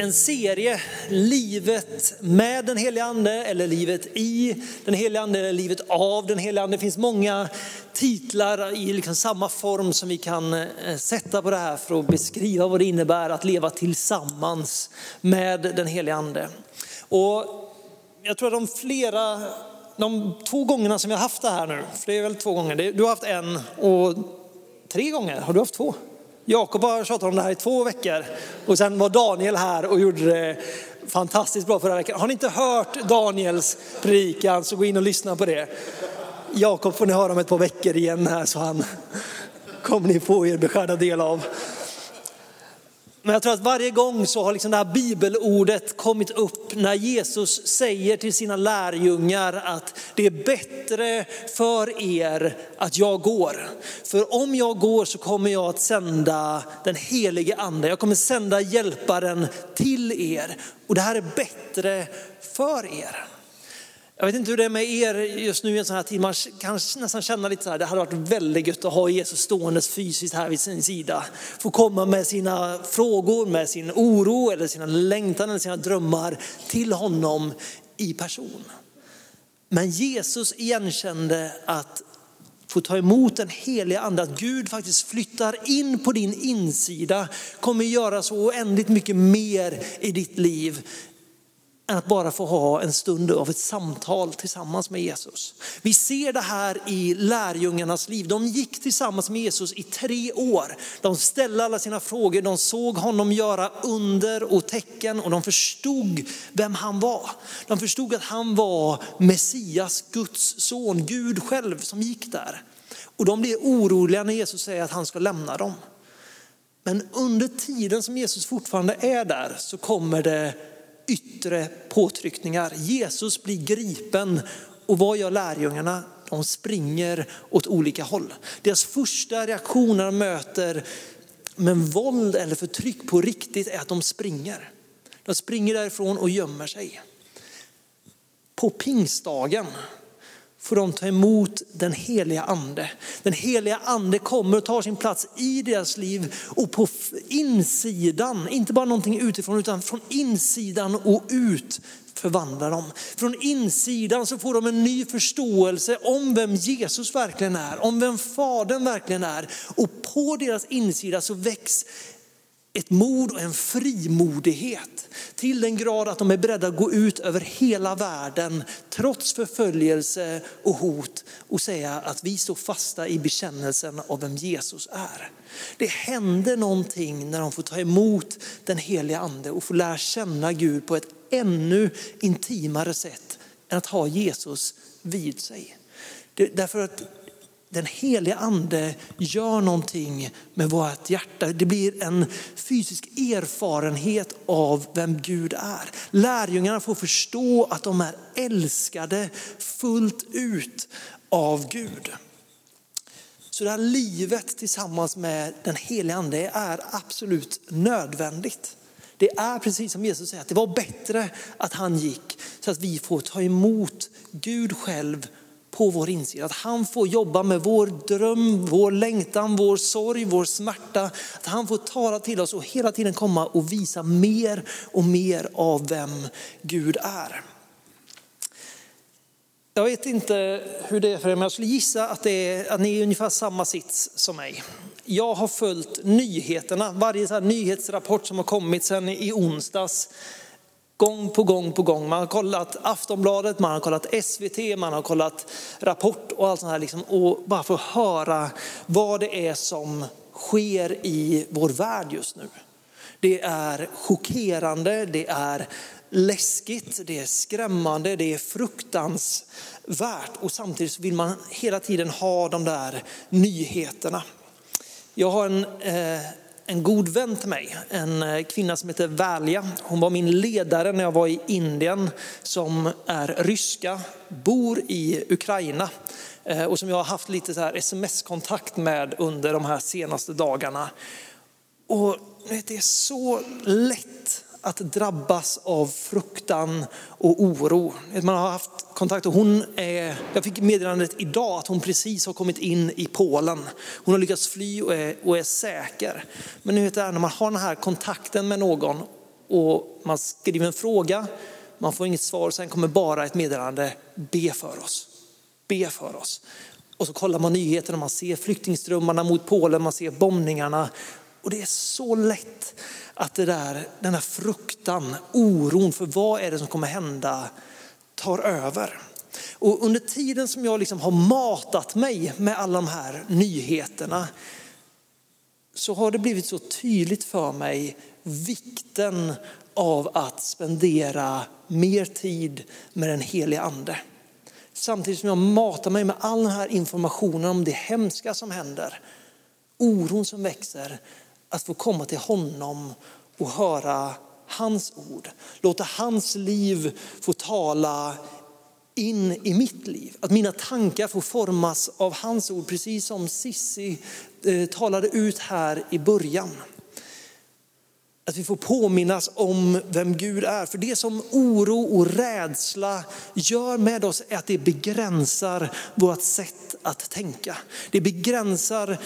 En serie, livet med den heliga ande eller livet i den heliga ande eller livet av den heliga ande. Det finns många titlar i liksom samma form som vi kan eh, sätta på det här för att beskriva vad det innebär att leva tillsammans med den heliga ande. Och jag tror att de flera, de två gångerna som vi har haft det här nu, för det är väl två gånger, du har haft en och tre gånger, har du haft två? Jakob har tjatat om det här i två veckor och sen var Daniel här och gjorde det fantastiskt bra förra veckan. Har ni inte hört Daniels predikan så gå in och lyssna på det. Jakob får ni höra om ett par veckor igen här så han kommer ni få er beskärda del av. Men jag tror att varje gång så har liksom det här bibelordet kommit upp när Jesus säger till sina lärjungar att det är bättre för er att jag går. För om jag går så kommer jag att sända den helige ande. Jag kommer sända hjälparen till er. Och det här är bättre för er. Jag vet inte hur det är med er just nu i en sån här tid. Man kan nästan känna lite så här, det hade varit väldigt gött att ha Jesus ståendes fysiskt här vid sin sida. Få komma med sina frågor, med sin oro eller sina längtan eller sina drömmar till honom i person. Men Jesus igenkände att få ta emot den heliga ande, att Gud faktiskt flyttar in på din insida, kommer göra så oändligt mycket mer i ditt liv än att bara få ha en stund av ett samtal tillsammans med Jesus. Vi ser det här i lärjungarnas liv. De gick tillsammans med Jesus i tre år. De ställde alla sina frågor, de såg honom göra under och tecken och de förstod vem han var. De förstod att han var Messias, Guds son, Gud själv som gick där. Och de blir oroliga när Jesus säger att han ska lämna dem. Men under tiden som Jesus fortfarande är där så kommer det yttre påtryckningar. Jesus blir gripen och vad gör lärjungarna? De springer åt olika håll. Deras första reaktion när de möter men våld eller förtryck på riktigt är att de springer. De springer därifrån och gömmer sig. På pingstdagen får de ta emot den heliga ande. Den heliga ande kommer och tar sin plats i deras liv och på insidan, inte bara någonting utifrån utan från insidan och ut förvandlar dem. Från insidan så får de en ny förståelse om vem Jesus verkligen är, om vem Fadern verkligen är. Och på deras insida så väcks ett mod och en frimodighet till den grad att de är beredda att gå ut över hela världen trots förföljelse och hot och säga att vi står fasta i bekännelsen av vem Jesus är. Det händer någonting när de får ta emot den heliga ande och får lära känna Gud på ett ännu intimare sätt än att ha Jesus vid sig. Därför att den heliga ande gör någonting med vårt hjärta. Det blir en fysisk erfarenhet av vem Gud är. Lärjungarna får förstå att de är älskade fullt ut av Gud. Så det här livet tillsammans med den heliga ande är absolut nödvändigt. Det är precis som Jesus säger, att det var bättre att han gick så att vi får ta emot Gud själv på vår insida. Att han får jobba med vår dröm, vår längtan, vår sorg, vår smärta. Att han får tala till oss och hela tiden komma och visa mer och mer av vem Gud är. Jag vet inte hur det är för er, men jag skulle gissa att, det är, att ni är ungefär samma sits som mig. Jag har följt nyheterna, varje så nyhetsrapport som har kommit sedan i onsdags Gång på gång på gång. Man har kollat Aftonbladet, man har kollat SVT, man har kollat Rapport och allt sånt här. Liksom, och bara få höra vad det är som sker i vår värld just nu. Det är chockerande, det är läskigt, det är skrämmande, det är fruktansvärt och samtidigt vill man hela tiden ha de där nyheterna. Jag har en, eh, en god vän till mig, en eh, kvinna som heter Valja. Hon var min ledare när jag var i Indien som är ryska, bor i Ukraina eh, och som jag har haft lite så här sms-kontakt med under de här senaste dagarna. Och det är så lätt att drabbas av fruktan och oro. Man har haft kontakt och hon är, jag fick meddelandet idag att hon precis har kommit in i Polen. Hon har lyckats fly och är, och är säker. Men nu vet jag, när man har den här kontakten med någon och man skriver en fråga, man får inget svar, sen kommer bara ett meddelande, be för oss. Be för oss. Och så kollar man nyheterna, man ser flyktingströmmarna mot Polen, man ser bombningarna. Och det är så lätt att det där, den här fruktan, oron för vad är det som kommer hända tar över. Och under tiden som jag liksom har matat mig med alla de här nyheterna så har det blivit så tydligt för mig vikten av att spendera mer tid med den helige ande. Samtidigt som jag matar mig med all den här informationen om det hemska som händer, oron som växer, att få komma till honom och höra hans ord. Låta hans liv få tala in i mitt liv. Att mina tankar får formas av hans ord, precis som Sissi eh, talade ut här i början. Att vi får påminnas om vem Gud är. För det som oro och rädsla gör med oss är att det begränsar vårt sätt att tänka. Det begränsar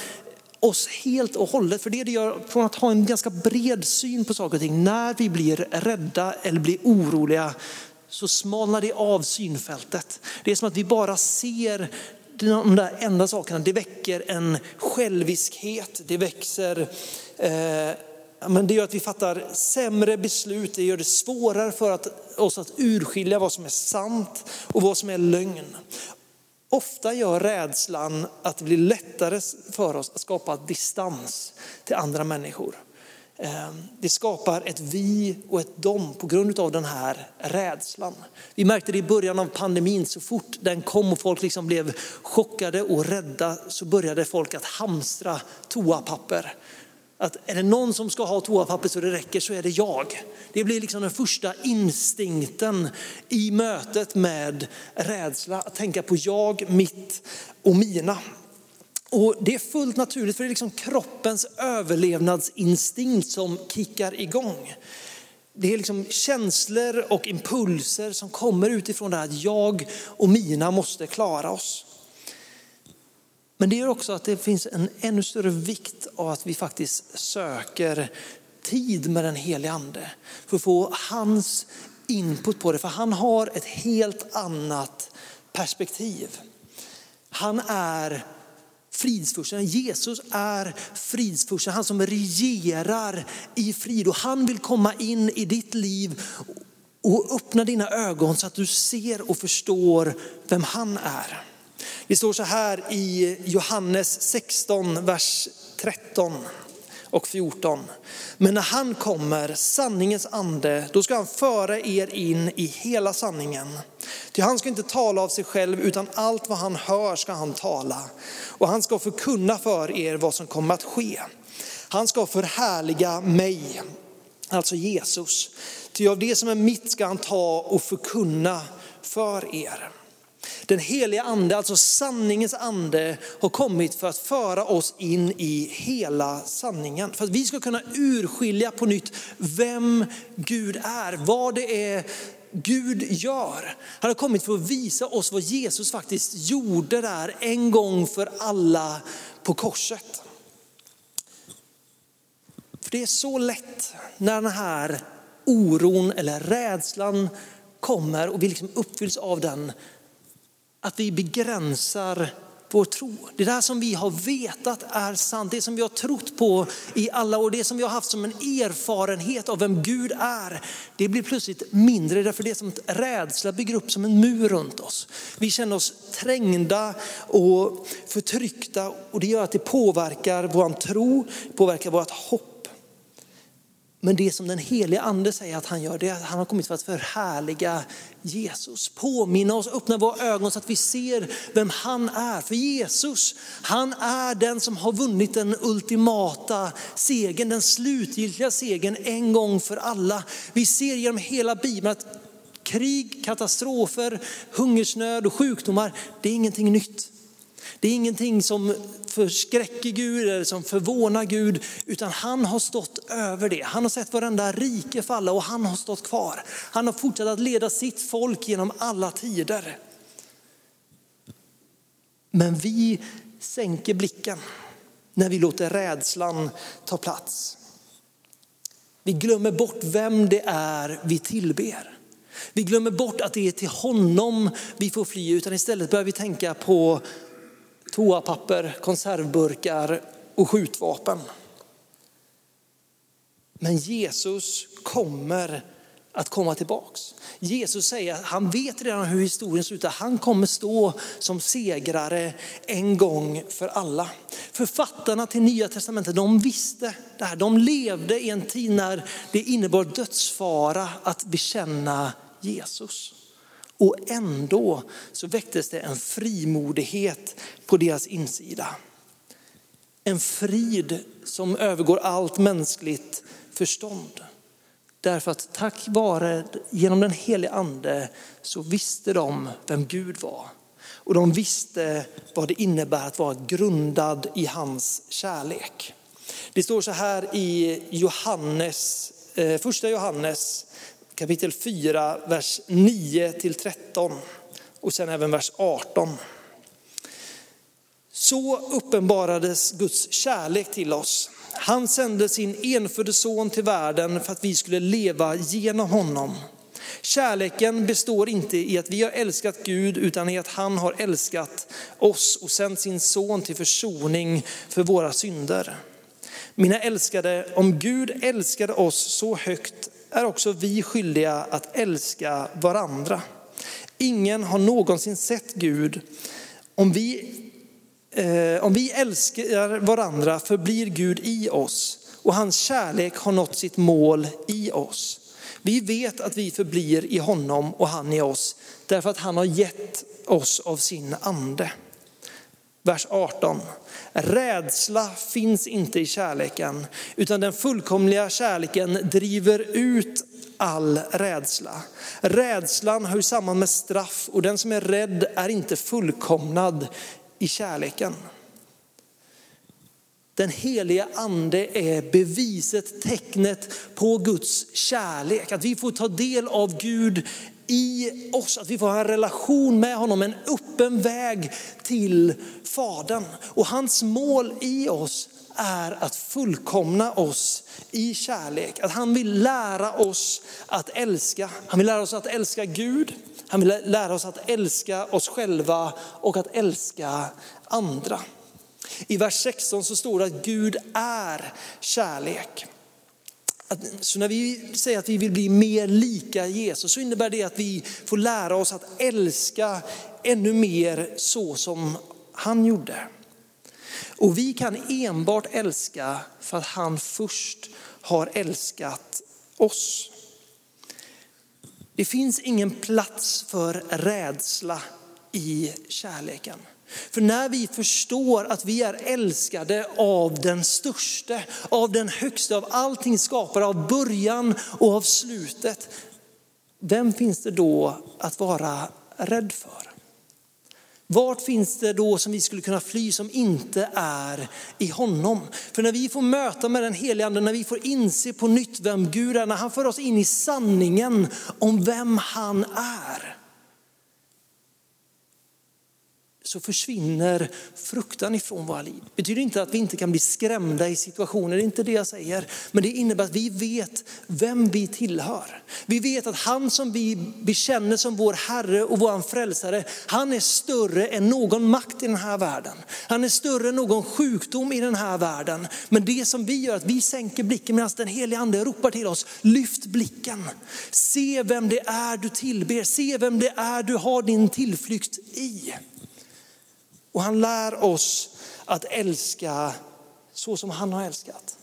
oss helt och hållet. För det det gör från att ha en ganska bred syn på saker och ting. När vi blir rädda eller blir oroliga så smalnar det av synfältet. Det är som att vi bara ser de där enda sakerna. Det väcker en själviskhet, det växer eh, men det gör att vi fattar sämre beslut, det gör det svårare för att, oss att urskilja vad som är sant och vad som är lögn. Ofta gör rädslan att det blir lättare för oss att skapa distans till andra människor. Ehm, det skapar ett vi och ett dom på grund av den här rädslan. Vi märkte det i början av pandemin, så fort den kom och folk liksom blev chockade och rädda så började folk att hamstra toapapper att är det någon som ska ha toapapper så det räcker så är det jag. Det blir liksom den första instinkten i mötet med rädsla, att tänka på jag, mitt och mina. Och det är fullt naturligt för det är liksom kroppens överlevnadsinstinkt som kickar igång. Det är liksom känslor och impulser som kommer utifrån det här att jag och mina måste klara oss. Men det gör också att det finns en ännu större vikt av att vi faktiskt söker tid med den helige ande för att få hans input på det. För han har ett helt annat perspektiv. Han är fridsfursten. Jesus är fridsfursten, han som regerar i frid. Och han vill komma in i ditt liv och öppna dina ögon så att du ser och förstår vem han är. Vi står så här i Johannes 16, vers 13 och 14. Men när han kommer, sanningens ande, då ska han föra er in i hela sanningen. Ty han ska inte tala av sig själv, utan allt vad han hör ska han tala. Och han ska förkunna för er vad som kommer att ske. Han ska förhärliga mig, alltså Jesus. Ty av det som är mitt ska han ta och förkunna för er. Den heliga ande, alltså sanningens ande, har kommit för att föra oss in i hela sanningen. För att vi ska kunna urskilja på nytt vem Gud är, vad det är Gud gör. Han har kommit för att visa oss vad Jesus faktiskt gjorde där en gång för alla på korset. För det är så lätt när den här oron eller rädslan kommer och vi liksom uppfylls av den att vi begränsar vår tro. Det där som vi har vetat är sant, det som vi har trott på i alla år, det som vi har haft som en erfarenhet av vem Gud är, det blir plötsligt mindre därför det är som att rädsla bygger upp som en mur runt oss. Vi känner oss trängda och förtryckta och det gör att det påverkar vår tro, påverkar vårt hopp. Men det som den helige ande säger att han gör, det är att han har kommit för att förhärliga Jesus. Påminna oss, öppna våra ögon så att vi ser vem han är. För Jesus, han är den som har vunnit den ultimata segern, den slutgiltiga segern en gång för alla. Vi ser genom hela Bibeln att krig, katastrofer, hungersnöd och sjukdomar, det är ingenting nytt. Det är ingenting som förskräcker Gud eller som förvånar Gud, utan han har stått över det. Han har sett varenda rike falla och han har stått kvar. Han har fortsatt att leda sitt folk genom alla tider. Men vi sänker blicken när vi låter rädslan ta plats. Vi glömmer bort vem det är vi tillber. Vi glömmer bort att det är till honom vi får fly, utan istället börjar vi tänka på toapapper, konservburkar och skjutvapen. Men Jesus kommer att komma tillbaks. Jesus säger att han vet redan hur historien slutar. Han kommer stå som segrare en gång för alla. Författarna till Nya Testamentet, de visste det här. De levde i en tid när det innebar dödsfara att bekänna Jesus. Och ändå så väcktes det en frimodighet på deras insida. En frid som övergår allt mänskligt förstånd. Därför att tack vare, genom den helige ande, så visste de vem Gud var. Och de visste vad det innebär att vara grundad i hans kärlek. Det står så här i Johannes, eh, första Johannes kapitel 4, vers 9 till 13 och sen även vers 18. Så uppenbarades Guds kärlek till oss. Han sände sin enfödde son till världen för att vi skulle leva genom honom. Kärleken består inte i att vi har älskat Gud utan i att han har älskat oss och sänt sin son till försoning för våra synder. Mina älskade, om Gud älskade oss så högt är också vi skyldiga att älska varandra. Ingen har någonsin sett Gud. Om vi, eh, om vi älskar varandra förblir Gud i oss och hans kärlek har nått sitt mål i oss. Vi vet att vi förblir i honom och han i oss därför att han har gett oss av sin ande. Vers 18. Rädsla finns inte i kärleken, utan den fullkomliga kärleken driver ut all rädsla. Rädslan hör samman med straff och den som är rädd är inte fullkomnad i kärleken. Den heliga ande är beviset, tecknet på Guds kärlek. Att vi får ta del av Gud i oss, att vi får ha en relation med honom, en öppen väg till Fadern. Och hans mål i oss är att fullkomna oss i kärlek. Att han vill lära oss att älska. Han vill lära oss att älska Gud. Han vill lära oss att älska oss själva och att älska andra. I vers 16 så står det att Gud är kärlek. Så när vi säger att vi vill bli mer lika Jesus så innebär det att vi får lära oss att älska ännu mer så som han gjorde. Och vi kan enbart älska för att han först har älskat oss. Det finns ingen plats för rädsla i kärleken. För när vi förstår att vi är älskade av den största, av den högsta, av allting skapare, av början och av slutet. Vem finns det då att vara rädd för? Vart finns det då som vi skulle kunna fly som inte är i honom? För när vi får möta med den helige ande, när vi får inse på nytt vem Gud är, när han för oss in i sanningen om vem han är så försvinner fruktan ifrån våra liv. Det betyder inte att vi inte kan bli skrämda i situationer, det är inte det jag säger. Men det innebär att vi vet vem vi tillhör. Vi vet att han som vi bekänner som vår Herre och vår frälsare, han är större än någon makt i den här världen. Han är större än någon sjukdom i den här världen. Men det som vi gör, är att vi sänker blicken medan den helige ande ropar till oss, lyft blicken. Se vem det är du tillber, se vem det är du har din tillflykt i. Och han lär oss att älska så som han har älskat.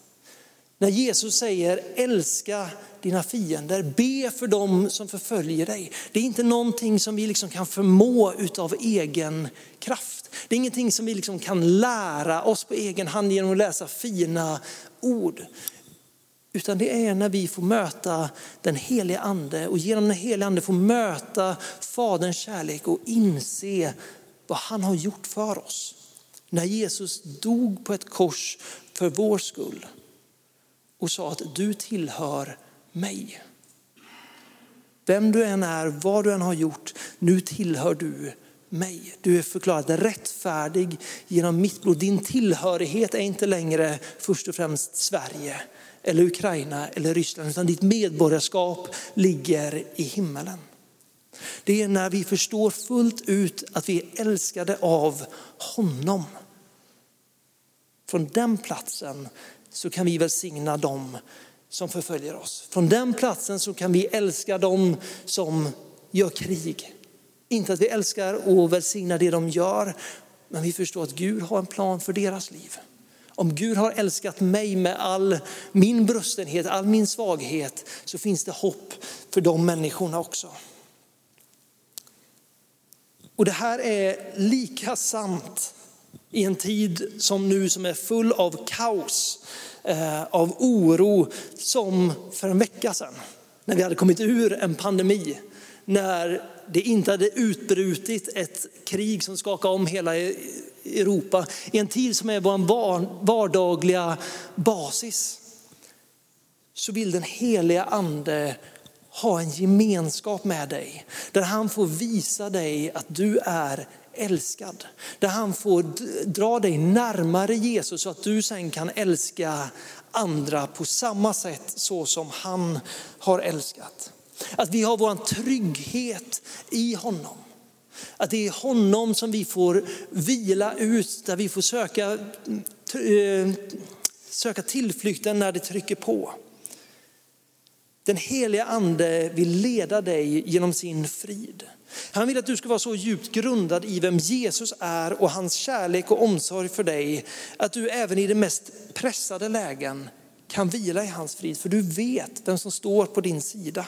När Jesus säger älska dina fiender, be för dem som förföljer dig. Det är inte någonting som vi liksom kan förmå utav egen kraft. Det är ingenting som vi liksom kan lära oss på egen hand genom att läsa fina ord. Utan det är när vi får möta den heliga ande och genom den heliga ande får möta faderns kärlek och inse vad han har gjort för oss. När Jesus dog på ett kors för vår skull och sa att du tillhör mig. Vem du än är, vad du än har gjort, nu tillhör du mig. Du är förklarad rättfärdig genom mitt blod. Din tillhörighet är inte längre först och främst Sverige eller Ukraina eller Ryssland, utan ditt medborgarskap ligger i himmelen. Det är när vi förstår fullt ut att vi är älskade av honom. Från den platsen så kan vi välsigna dem som förföljer oss. Från den platsen så kan vi älska dem som gör krig. Inte att vi älskar och välsignar det de gör, men vi förstår att Gud har en plan för deras liv. Om Gud har älskat mig med all min brustenhet, all min svaghet, så finns det hopp för de människorna också. Och det här är lika sant i en tid som nu som är full av kaos, eh, av oro, som för en vecka sedan. När vi hade kommit ur en pandemi, när det inte hade utbrutit ett krig som skakade om hela e-, Europa. I en tid som är vår vardagliga basis. Så vill den heliga ande ha en gemenskap med dig. Där han får visa dig att du är älskad. Där han får dra dig närmare Jesus så att du sen kan älska andra på samma sätt så som han har älskat. Att vi har vår trygghet i honom. Att det är honom som vi får vila ut, där vi får söka, eh, söka tillflykten när det trycker på. Den heliga ande vill leda dig genom sin frid. Han vill att du ska vara så djupt grundad i vem Jesus är och hans kärlek och omsorg för dig att du även i de mest pressade lägen kan vila i hans frid. För du vet vem som står på din sida.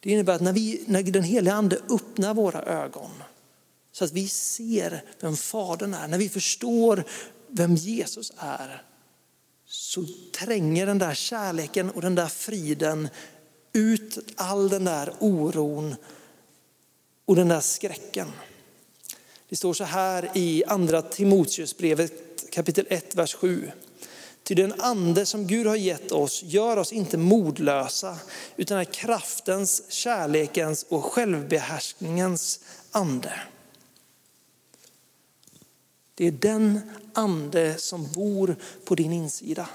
Det innebär att när, vi, när den heliga ande öppnar våra ögon så att vi ser vem Fadern är, när vi förstår vem Jesus är, så tränger den där kärleken och den där friden ut all den där oron och den där skräcken. Det står så här i andra Timoteusbrevet kapitel 1, vers 7. Ty den ande som Gud har gett oss gör oss inte modlösa, utan är kraftens, kärlekens och självbehärskningens ande. Det är den ande som bor på din insida.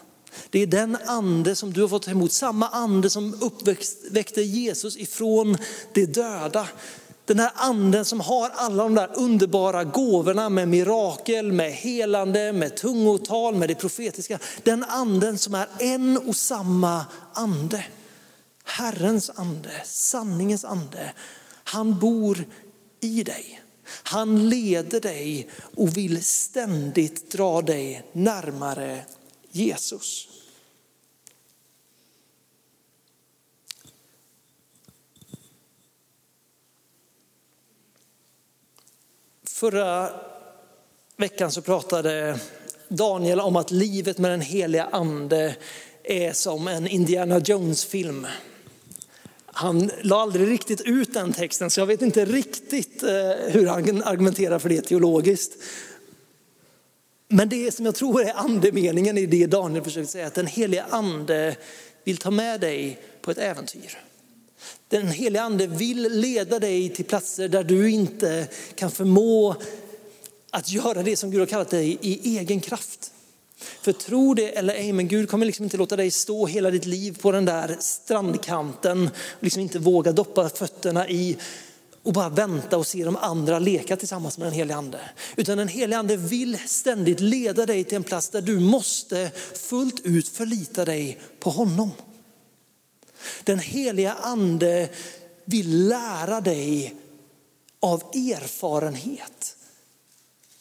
Det är den ande som du har fått emot, samma ande som uppväckte Jesus ifrån de döda. Den här anden som har alla de där underbara gåvorna med mirakel, med helande, med tungotal, med det profetiska. Den anden som är en och samma ande. Herrens ande, sanningens ande. Han bor i dig. Han leder dig och vill ständigt dra dig närmare Jesus. Förra veckan så pratade Daniel om att livet med den heliga ande är som en Indiana Jones-film. Han la aldrig riktigt ut den texten så jag vet inte riktigt eh, hur han argumenterar för det teologiskt. Men det som jag tror är andemeningen i det Daniel försöker säga, att den heliga ande vill ta med dig på ett äventyr. Den heliga ande vill leda dig till platser där du inte kan förmå att göra det som Gud har kallat dig i egen kraft. För tro det eller ej, men Gud kommer liksom inte låta dig stå hela ditt liv på den där strandkanten och liksom inte våga doppa fötterna i och bara vänta och se de andra leka tillsammans med den helige ande. Utan den helige ande vill ständigt leda dig till en plats där du måste fullt ut förlita dig på honom. Den heliga ande vill lära dig av erfarenhet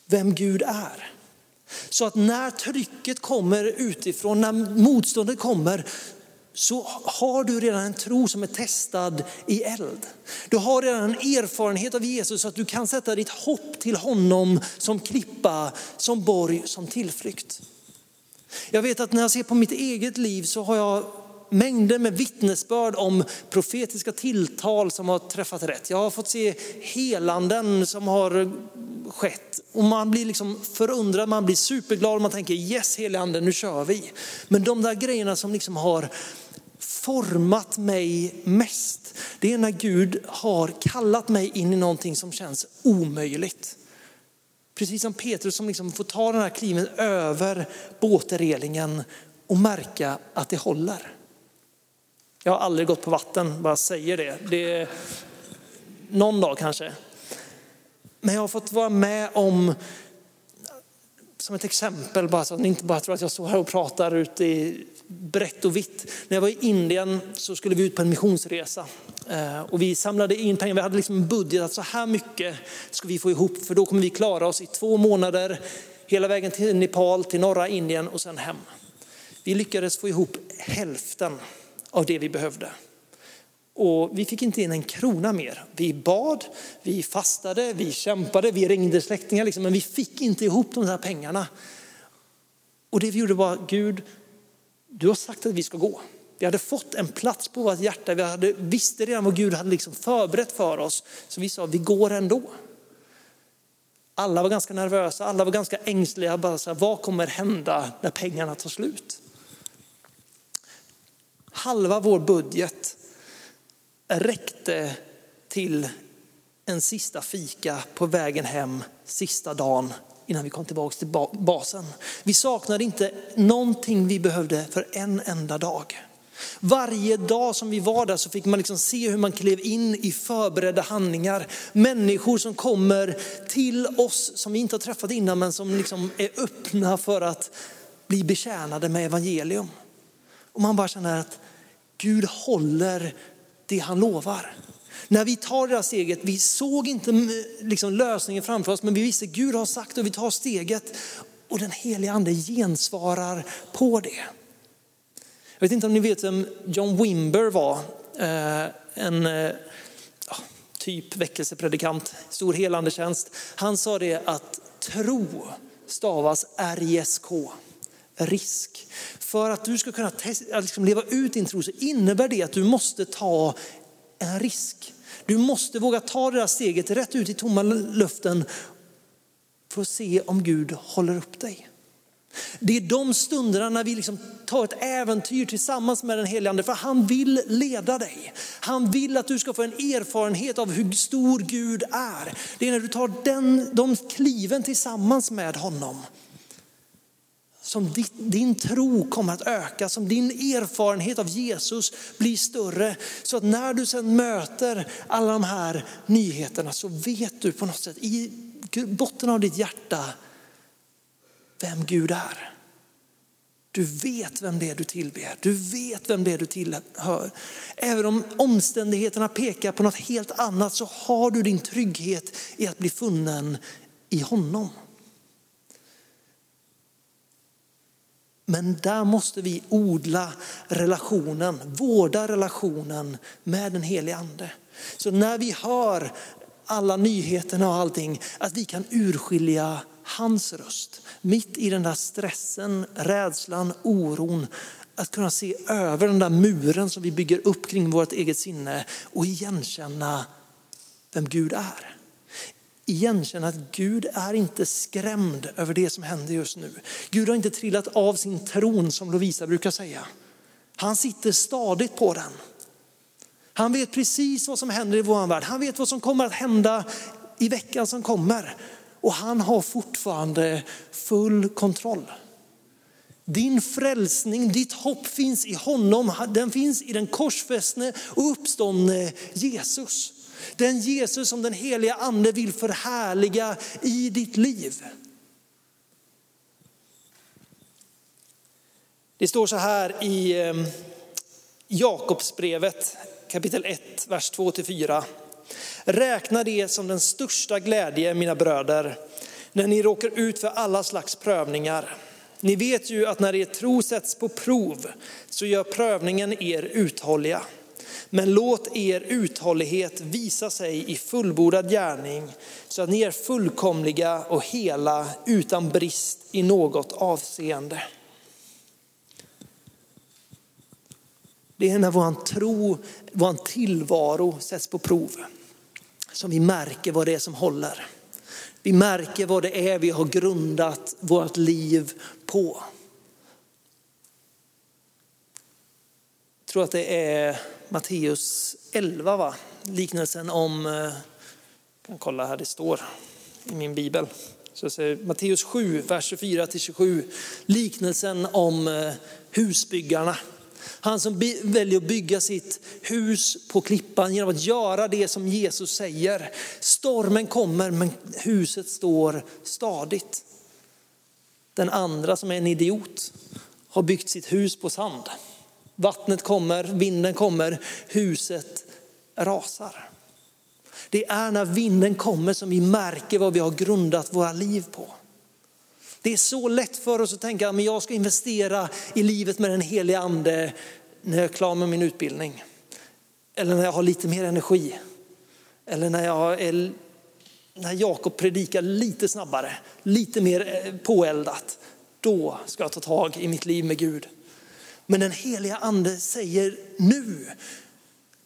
vem Gud är. Så att när trycket kommer utifrån, när motståndet kommer, så har du redan en tro som är testad i eld. Du har redan en erfarenhet av Jesus så att du kan sätta ditt hopp till honom som klippa, som borg, som tillflykt. Jag vet att när jag ser på mitt eget liv så har jag mängder med vittnesbörd om profetiska tilltal som har träffat rätt. Jag har fått se helanden som har skett. Och man blir liksom förundrad, man blir superglad och man tänker yes heligande, nu kör vi. Men de där grejerna som liksom har format mig mest, det är när Gud har kallat mig in i någonting som känns omöjligt. Precis som Petrus som liksom får ta den här kliven över båtrelingen och märka att det håller. Jag har aldrig gått på vatten, bara säger det. det är någon dag kanske. Men jag har fått vara med om, som ett exempel, bara så att ni inte bara tror att jag står här och pratar ute i brett och vitt. När jag var i Indien så skulle vi ut på en missionsresa. Eh, och vi samlade in pengar, vi hade liksom en budget att så här mycket ska vi få ihop för då kommer vi klara oss i två månader hela vägen till Nepal, till norra Indien och sen hem. Vi lyckades få ihop hälften av det vi behövde. Och vi fick inte in en krona mer. Vi bad, vi fastade, vi kämpade, vi ringde släktingar, liksom, men vi fick inte ihop de här pengarna. Och det vi gjorde var, Gud, du har sagt att vi ska gå. Vi hade fått en plats på vårt hjärta, vi hade, visste redan vad Gud hade liksom förberett för oss. Så vi sa, vi går ändå. Alla var ganska nervösa, alla var ganska ängsliga. Bara så här, vad kommer hända när pengarna tar slut? Halva vår budget räckte till en sista fika på vägen hem sista dagen innan vi kom tillbaka till basen. Vi saknade inte någonting vi behövde för en enda dag. Varje dag som vi var där så fick man liksom se hur man klev in i förberedda handlingar. Människor som kommer till oss som vi inte har träffat innan men som liksom är öppna för att bli betjänade med evangelium. Och man bara känner att Gud håller det han lovar. När vi tar det här steget, vi såg inte mm, liksom lösningen framför oss men vi visste Gud har sagt och vi tar steget och den heliga ande gensvarar på det. Jag vet inte om ni vet vem John Wimber var. Eh, en eh, typ väckelsepredikant, stor helandetjänst. Han sa det att tro stavas R-I-S-K, risk. För att du ska kunna liksom leva ut din tro så innebär det att du måste ta en risk. Du måste våga ta det där steget rätt ut i tomma luften för att se om Gud håller upp dig. Det är de stunderna när vi liksom tar ett äventyr tillsammans med den helige Ande, för han vill leda dig. Han vill att du ska få en erfarenhet av hur stor Gud är. Det är när du tar den, de kliven tillsammans med honom som din, din tro kommer att öka, som din erfarenhet av Jesus blir större. Så att när du sen möter alla de här nyheterna så vet du på något sätt i botten av ditt hjärta vem Gud är. Du vet vem det är du tillber, du vet vem det är du tillhör. Även om omständigheterna pekar på något helt annat så har du din trygghet i att bli funnen i honom. Men där måste vi odla relationen, vårda relationen med den helige ande. Så när vi hör alla nyheterna och allting, att vi kan urskilja hans röst. Mitt i den där stressen, rädslan, oron. Att kunna se över den där muren som vi bygger upp kring vårt eget sinne och igenkänna vem Gud är. Igenkänna att Gud är inte skrämd över det som händer just nu. Gud har inte trillat av sin tron som Lovisa brukar säga. Han sitter stadigt på den. Han vet precis vad som händer i vår värld. Han vet vad som kommer att hända i veckan som kommer. Och han har fortfarande full kontroll. Din frälsning, ditt hopp finns i honom. Den finns i den korsfästne och uppståndne Jesus. Den Jesus som den heliga ande vill förhärliga i ditt liv. Det står så här i ehm, Jakobsbrevet kapitel 1, vers 2-4. Räkna det som den största glädje, mina bröder, när ni råkar ut för alla slags prövningar. Ni vet ju att när er tro sätts på prov så gör prövningen er uthålliga. Men låt er uthållighet visa sig i fullbordad gärning så att ni är fullkomliga och hela utan brist i något avseende. Det är när vår tro, vår tillvaro sätts på prov som vi märker vad det är som håller. Vi märker vad det är vi har grundat vårt liv på. Jag tror att det är Matteus 11, va? liknelsen om, jag kan kolla här det står i min bibel. Så säger Matteus 7, vers 24-27, liknelsen om eh, husbyggarna. Han som väljer att bygga sitt hus på klippan genom att göra det som Jesus säger. Stormen kommer men huset står stadigt. Den andra som är en idiot har byggt sitt hus på sand. Vattnet kommer, vinden kommer, huset rasar. Det är när vinden kommer som vi märker vad vi har grundat våra liv på. Det är så lätt för oss att tänka att jag ska investera i livet med den heliga ande när jag är klar med min utbildning. Eller när jag har lite mer energi. Eller när, jag är, när Jakob predikar lite snabbare, lite mer eh, påeldat. Då ska jag ta tag i mitt liv med Gud. Men den heliga ande säger nu,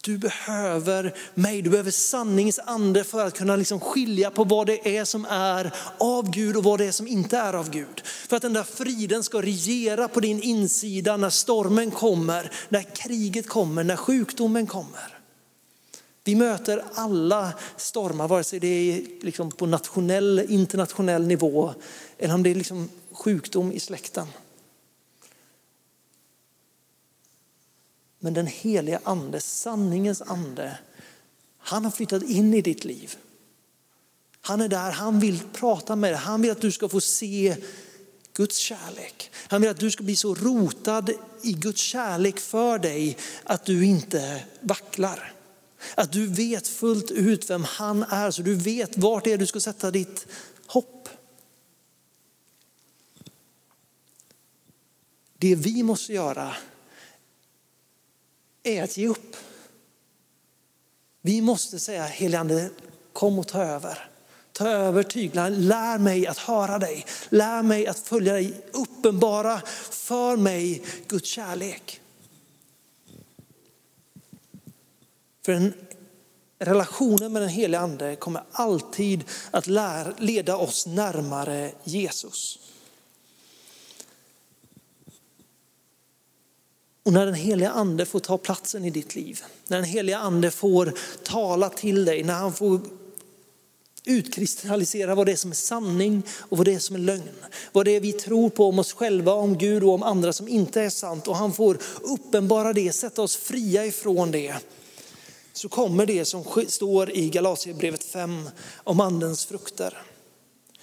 du behöver mig, du behöver sanningens ande för att kunna liksom skilja på vad det är som är av Gud och vad det är som inte är av Gud. För att den där friden ska regera på din insida när stormen kommer, när kriget kommer, när sjukdomen kommer. Vi möter alla stormar, vare sig det är liksom på nationell, internationell nivå eller om det är liksom sjukdom i släkten. Men den heliga ande, sanningens ande, han har flyttat in i ditt liv. Han är där, han vill prata med dig, han vill att du ska få se Guds kärlek. Han vill att du ska bli så rotad i Guds kärlek för dig att du inte vacklar. Att du vet fullt ut vem han är, så du vet vart det är du ska sätta ditt hopp. Det vi måste göra är att ge upp. Vi måste säga heligande, kom och ta över. Ta över tyglarna, lär mig att höra dig, lär mig att följa dig, uppenbara för mig Guds kärlek. För en relationen med den helige ande kommer alltid att leda oss närmare Jesus. Och när den heliga ande får ta platsen i ditt liv, när den heliga ande får tala till dig, när han får utkristallisera vad det är som är sanning och vad det är som är lögn. Vad det är vi tror på om oss själva, om Gud och om andra som inte är sant. Och han får uppenbara det, sätta oss fria ifrån det. Så kommer det som står i Galaterbrevet 5 om andens frukter.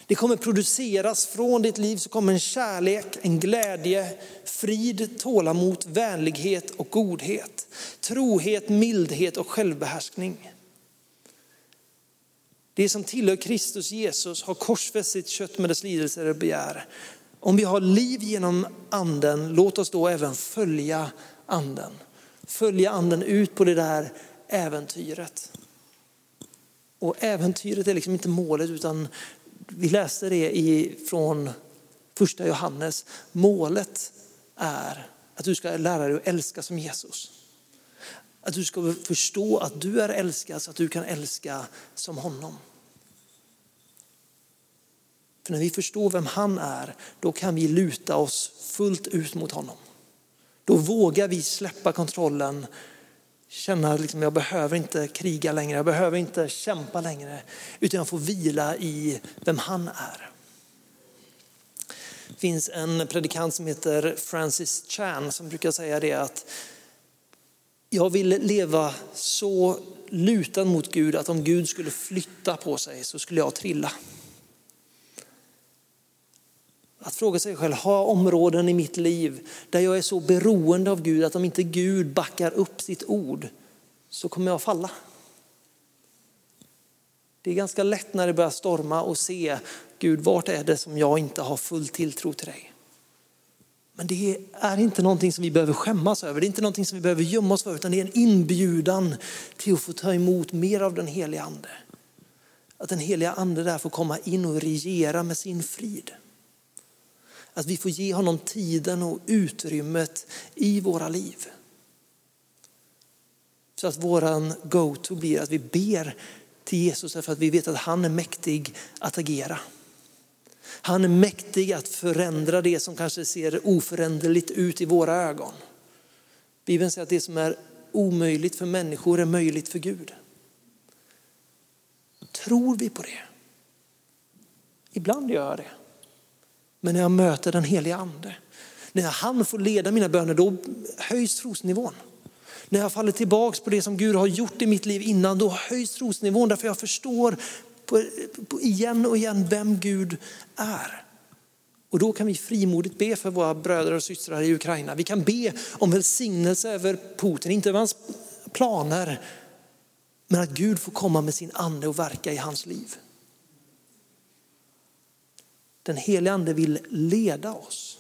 Det kommer produceras från ditt liv så kommer en kärlek, en glädje, frid, tålamod, vänlighet och godhet. Trohet, mildhet och självbehärskning. Det som tillhör Kristus Jesus har korsfäst sitt kött med dess lidelser och begär. Om vi har liv genom anden, låt oss då även följa anden. Följa anden ut på det där äventyret. Och äventyret är liksom inte målet utan vi läste det i, från första Johannes. Målet är att du ska lära dig att älska som Jesus. Att du ska förstå att du är älskad så att du kan älska som honom. För när vi förstår vem han är, då kan vi luta oss fullt ut mot honom. Då vågar vi släppa kontrollen känna liksom, jag behöver inte kriga längre, jag behöver inte kämpa längre, utan jag får vila i vem han är. Det finns en predikant som heter Francis Chan som brukar säga det att jag vill leva så lutad mot Gud att om Gud skulle flytta på sig så skulle jag trilla. Att fråga sig själv, har jag områden i mitt liv där jag är så beroende av Gud att om inte Gud backar upp sitt ord så kommer jag falla. Det är ganska lätt när det börjar storma och se, Gud vart är det som jag inte har full tilltro till dig? Men det är inte någonting som vi behöver skämmas över, det är inte någonting som vi behöver gömma oss för, utan det är en inbjudan till att få ta emot mer av den heliga ande. Att den heliga ande där får komma in och regera med sin frid. Att vi får ge honom tiden och utrymmet i våra liv. Så att våran go-to blir att vi ber till Jesus för att vi vet att han är mäktig att agera. Han är mäktig att förändra det som kanske ser oföränderligt ut i våra ögon. Bibeln säger att det som är omöjligt för människor är möjligt för Gud. Tror vi på det? Ibland gör jag det. Men när jag möter den heliga ande, när han får leda mina böner, då höjs trosnivån. När jag faller tillbaks på det som Gud har gjort i mitt liv innan, då höjs trosnivån därför jag förstår på, på igen och igen vem Gud är. Och då kan vi frimodigt be för våra bröder och systrar i Ukraina. Vi kan be om välsignelse över Putin, inte över hans planer, men att Gud får komma med sin ande och verka i hans liv. Den heliga ande vill leda oss.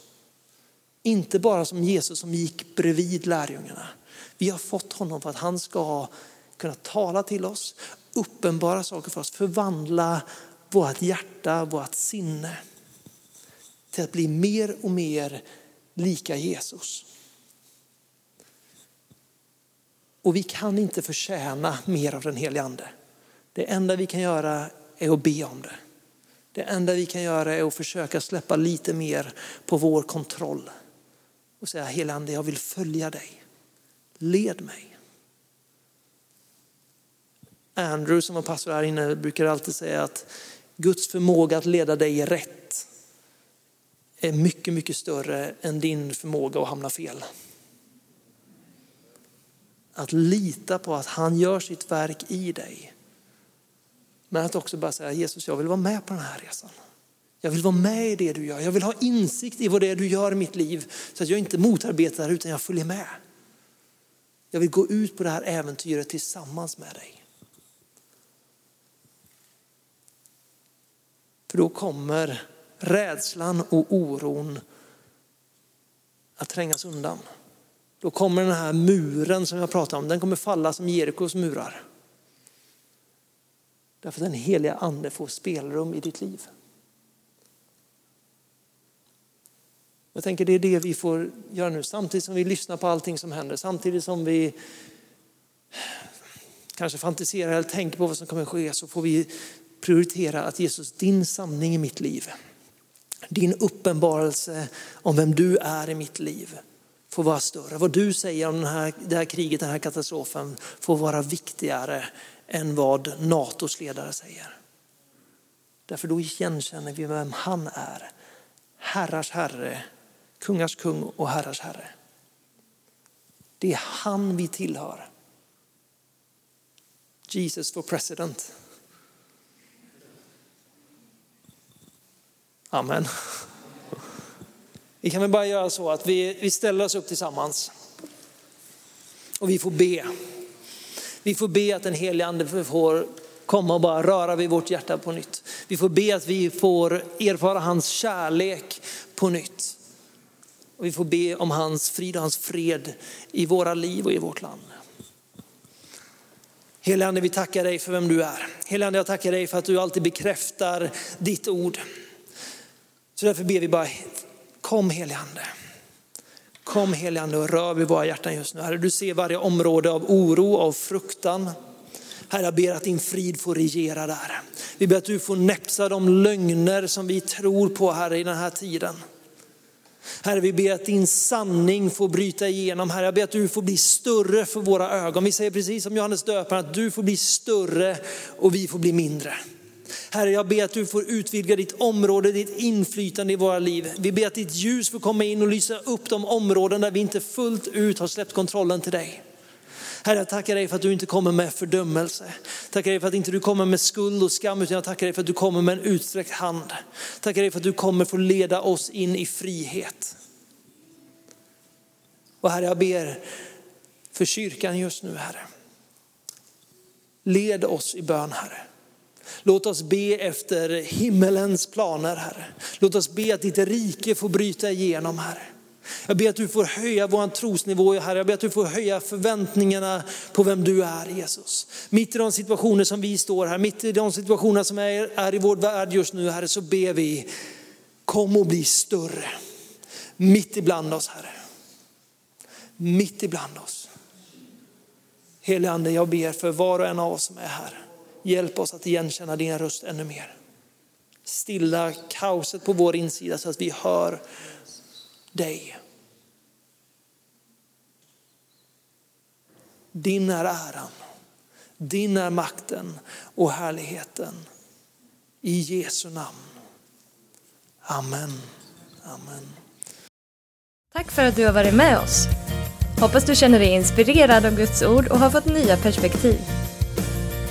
Inte bara som Jesus som gick bredvid lärjungarna. Vi har fått honom för att han ska kunna tala till oss, uppenbara saker för oss, förvandla vårt hjärta, vårt sinne till att bli mer och mer lika Jesus. Och vi kan inte förtjäna mer av den helige ande. Det enda vi kan göra är att be om det. Det enda vi kan göra är att försöka släppa lite mer på vår kontroll och säga helande, jag vill följa dig. Led mig. Andrew som var pastor här inne brukar alltid säga att Guds förmåga att leda dig rätt är mycket, mycket större än din förmåga att hamna fel. Att lita på att han gör sitt verk i dig. Men att också bara säga Jesus, jag vill vara med på den här resan. Jag vill vara med i det du gör. Jag vill ha insikt i vad det är du gör i mitt liv så att jag inte motarbetar utan jag följer med. Jag vill gå ut på det här äventyret tillsammans med dig. För då kommer rädslan och oron att trängas undan. Då kommer den här muren som jag pratade om, den kommer falla som Jerikos murar. Därför att den heliga ande får spelrum i ditt liv. Jag tänker det är det vi får göra nu, samtidigt som vi lyssnar på allting som händer, samtidigt som vi kanske fantiserar eller tänker på vad som kommer ske, så får vi prioritera att Jesus, din sanning i mitt liv, din uppenbarelse om vem du är i mitt liv får vara större. Vad du säger om den här, det här kriget, den här katastrofen får vara viktigare än vad NATOs ledare säger. Därför då igenkänner vi vem han är. Herrars herre, kungars kung och herrars herre. Det är han vi tillhör. Jesus for president. Amen. Vi kan väl bara göra så att vi, vi ställer oss upp tillsammans och vi får be. Vi får be att den helige ande får komma och bara röra vid vårt hjärta på nytt. Vi får be att vi får erfara hans kärlek på nytt. Och vi får be om hans frid och hans fred i våra liv och i vårt land. Helige Ande, vi tackar dig för vem du är. Helige Ande, jag tackar dig för att du alltid bekräftar ditt ord. Så därför ber vi bara, kom helige Ande. Kom helige Ande och rör vid våra hjärtan just nu. Herre, du ser varje område av oro, av fruktan. Herre, jag ber att din frid får regera där. Vi ber att du får näpsa de lögner som vi tror på Herre i den här tiden. Herre, vi ber att din sanning får bryta igenom. Herre, jag ber att du får bli större för våra ögon. Vi säger precis som Johannes döparen att du får bli större och vi får bli mindre. Herre, jag ber att du får utvidga ditt område, ditt inflytande i våra liv. Vi ber att ditt ljus får komma in och lysa upp de områden där vi inte fullt ut har släppt kontrollen till dig. Herre, jag tackar dig för att du inte kommer med fördömelse. Tackar dig för att inte du kommer med skuld och skam, utan jag tackar dig för att du kommer med en utsträckt hand. Tackar dig för att du kommer få leda oss in i frihet. Och Herre, jag ber för kyrkan just nu, Herre. Led oss i bön, Herre. Låt oss be efter himmelens planer, Herre. Låt oss be att ditt rike får bryta igenom, Herre. Jag ber att du får höja vår trosnivå, Herre. Jag ber att du får höja förväntningarna på vem du är, Jesus. Mitt i de situationer som vi står här, mitt i de situationer som är, är i vår värld just nu, Herre, så ber vi, kom och bli större. Mitt ibland oss, Herre. Mitt ibland oss. Helige Ande, jag ber för var och en av oss som är här. Hjälp oss att igenkänna din röst ännu mer. Stilla kaoset på vår insida så att vi hör dig. Din är äran, din är makten och härligheten. I Jesu namn. Amen. Amen. Tack för att du har varit med oss. Hoppas du känner dig inspirerad av Guds ord och har fått nya perspektiv.